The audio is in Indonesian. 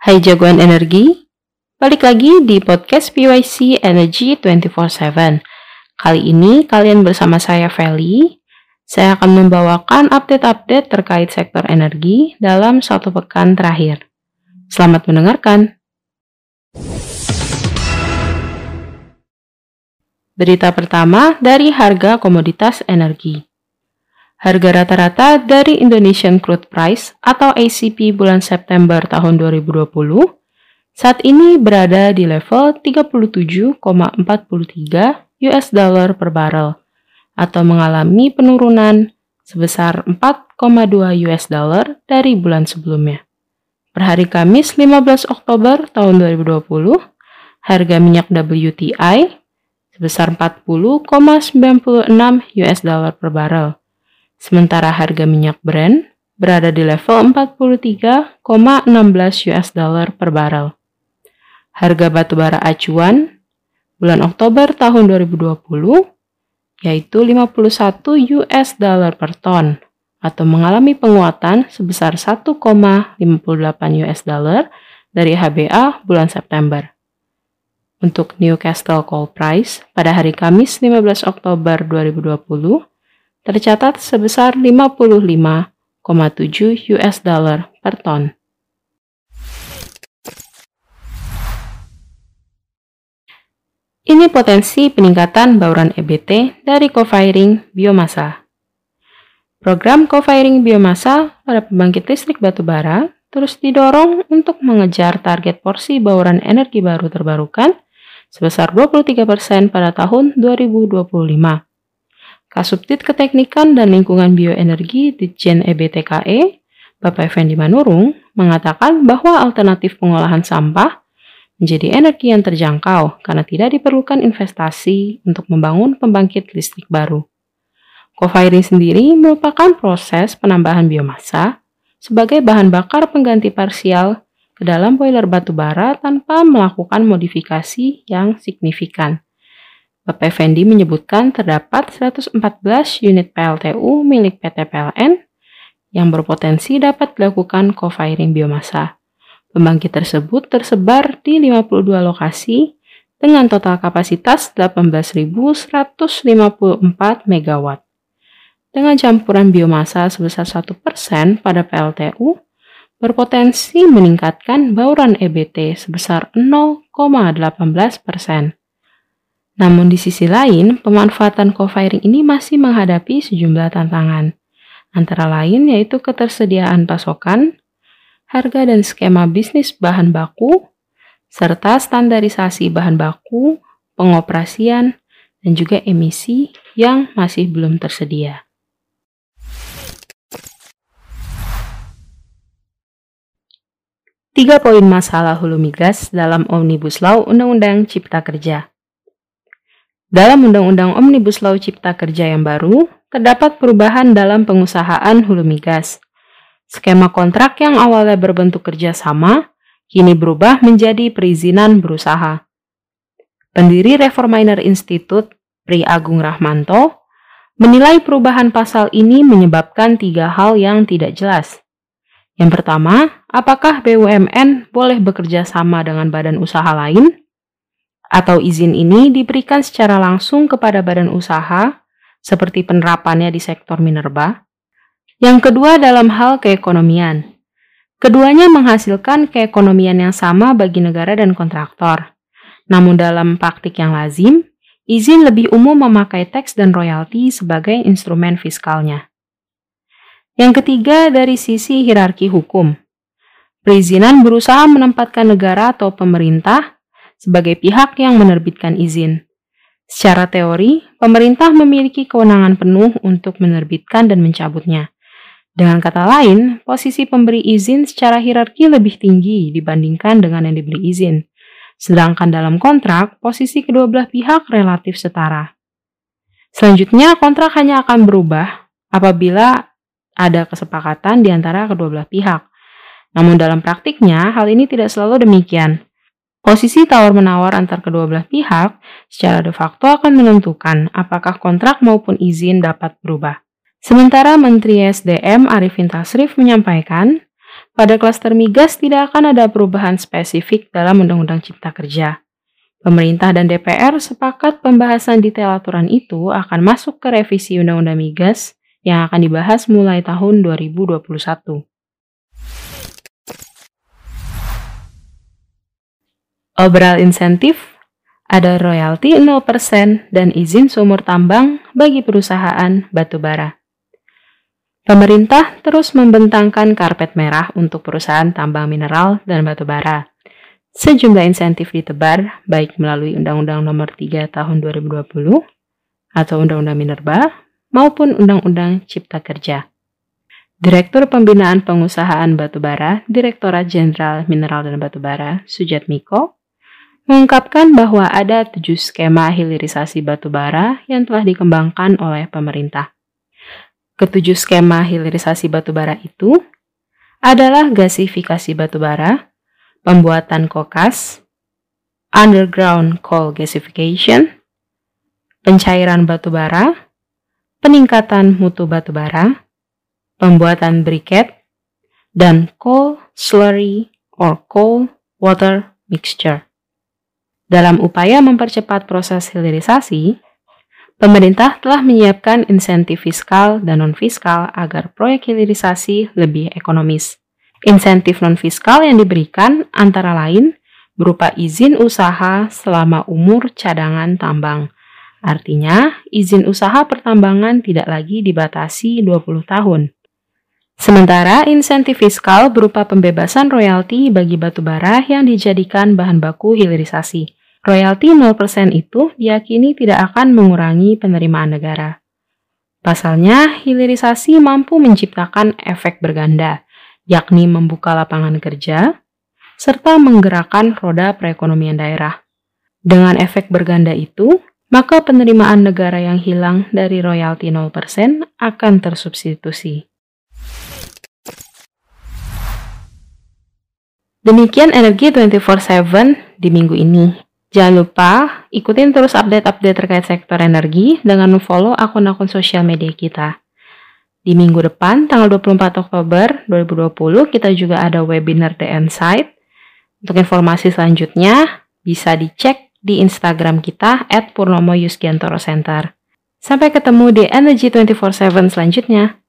Hai jagoan energi, balik lagi di podcast PYC Energy 24/7. Kali ini kalian bersama saya Feli. Saya akan membawakan update-update terkait sektor energi dalam satu pekan terakhir. Selamat mendengarkan. Berita pertama dari harga komoditas energi. Harga rata-rata dari Indonesian Crude Price atau ACP bulan September tahun 2020 saat ini berada di level 37,43 US dollar per barrel atau mengalami penurunan sebesar 4,2 US dollar dari bulan sebelumnya. Per hari Kamis 15 Oktober tahun 2020, harga minyak WTI sebesar 40,96 US dollar per barrel Sementara harga minyak Brent berada di level 43,16 US dollar per barrel. Harga batubara acuan bulan Oktober tahun 2020 yaitu 51 US dollar per ton atau mengalami penguatan sebesar 1,58 US dollar dari HBA bulan September. Untuk Newcastle Coal Price pada hari Kamis 15 Oktober 2020 tercatat sebesar 55,7 US dollar per ton. Ini potensi peningkatan bauran EBT dari co-firing biomasa. Program co-firing biomasa pada pembangkit listrik batubara terus didorong untuk mengejar target porsi bauran energi baru terbarukan sebesar 23% pada tahun 2025. Kasubdit Keteknikan dan Lingkungan Bioenergi di Jen EBTKE, Bapak Effendi Manurung, mengatakan bahwa alternatif pengolahan sampah menjadi energi yang terjangkau karena tidak diperlukan investasi untuk membangun pembangkit listrik baru. Co-firing sendiri merupakan proses penambahan biomasa sebagai bahan bakar pengganti parsial ke dalam boiler batu bara tanpa melakukan modifikasi yang signifikan. Bapak Effendi menyebutkan terdapat 114 unit PLTU milik PT PLN yang berpotensi dapat dilakukan co-firing biomasa. Pembangkit tersebut tersebar di 52 lokasi dengan total kapasitas 18.154 MW. Dengan campuran biomasa sebesar 1% pada PLTU, berpotensi meningkatkan bauran EBT sebesar 0,18 persen. Namun di sisi lain, pemanfaatan co-firing ini masih menghadapi sejumlah tantangan. Antara lain yaitu ketersediaan pasokan, harga dan skema bisnis bahan baku, serta standarisasi bahan baku, pengoperasian, dan juga emisi yang masih belum tersedia. Tiga poin masalah hulu migas dalam Omnibus Law Undang-Undang Cipta Kerja. Dalam Undang-Undang Omnibus Law Cipta Kerja yang baru, terdapat perubahan dalam pengusahaan hulu migas. Skema kontrak yang awalnya berbentuk kerjasama, kini berubah menjadi perizinan berusaha. Pendiri Reforminer Institute, Pri Agung Rahmanto, menilai perubahan pasal ini menyebabkan tiga hal yang tidak jelas. Yang pertama, apakah BUMN boleh bekerja sama dengan badan usaha lain? Atau izin ini diberikan secara langsung kepada badan usaha, seperti penerapannya di sektor minerba. Yang kedua dalam hal keekonomian. Keduanya menghasilkan keekonomian yang sama bagi negara dan kontraktor. Namun dalam praktik yang lazim, izin lebih umum memakai teks dan royalti sebagai instrumen fiskalnya. Yang ketiga dari sisi hierarki hukum. Perizinan berusaha menempatkan negara atau pemerintah sebagai pihak yang menerbitkan izin. Secara teori, pemerintah memiliki kewenangan penuh untuk menerbitkan dan mencabutnya. Dengan kata lain, posisi pemberi izin secara hierarki lebih tinggi dibandingkan dengan yang diberi izin. Sedangkan dalam kontrak, posisi kedua belah pihak relatif setara. Selanjutnya, kontrak hanya akan berubah apabila ada kesepakatan di antara kedua belah pihak. Namun dalam praktiknya, hal ini tidak selalu demikian. Posisi tawar-menawar antar kedua belah pihak secara de facto akan menentukan apakah kontrak maupun izin dapat berubah. Sementara Menteri SDM Arifin Tasrif menyampaikan, pada klaster migas tidak akan ada perubahan spesifik dalam Undang-Undang Cipta Kerja. Pemerintah dan DPR sepakat pembahasan detail aturan itu akan masuk ke revisi Undang-Undang Migas yang akan dibahas mulai tahun 2021. Overall insentif ada royalti 0% dan izin sumur tambang bagi perusahaan batubara. Pemerintah terus membentangkan karpet merah untuk perusahaan tambang mineral dan batubara. Sejumlah insentif ditebar baik melalui Undang-Undang Nomor 3 Tahun 2020 atau Undang-Undang Minerba maupun Undang-Undang Cipta Kerja. Direktur Pembinaan Pengusahaan Batubara, Direktorat Jenderal Mineral dan Batubara, Sujat Miko, mengungkapkan bahwa ada tujuh skema hilirisasi batubara yang telah dikembangkan oleh pemerintah. Ketujuh skema hilirisasi batubara itu adalah gasifikasi batubara, pembuatan kokas, underground coal gasification, pencairan batubara, peningkatan mutu batubara, pembuatan briket, dan coal slurry or coal water mixture. Dalam upaya mempercepat proses hilirisasi, pemerintah telah menyiapkan insentif fiskal dan non-fiskal agar proyek hilirisasi lebih ekonomis. Insentif non-fiskal yang diberikan antara lain berupa izin usaha selama umur cadangan tambang. Artinya, izin usaha pertambangan tidak lagi dibatasi 20 tahun. Sementara insentif fiskal berupa pembebasan royalti bagi batubara yang dijadikan bahan baku hilirisasi. Royalti 0% itu diyakini tidak akan mengurangi penerimaan negara. Pasalnya, hilirisasi mampu menciptakan efek berganda, yakni membuka lapangan kerja, serta menggerakkan roda perekonomian daerah. Dengan efek berganda itu, maka penerimaan negara yang hilang dari royalti 0% akan tersubstitusi. Demikian energi 24/7 di minggu ini. Jangan lupa ikutin terus update-update terkait sektor energi dengan follow akun-akun sosial media kita. Di minggu depan, tanggal 24 Oktober 2020, kita juga ada webinar The Insight. Untuk informasi selanjutnya, bisa dicek di Instagram kita at Purnomo Yuskiantoro Center. Sampai ketemu di Energy 24-7 selanjutnya.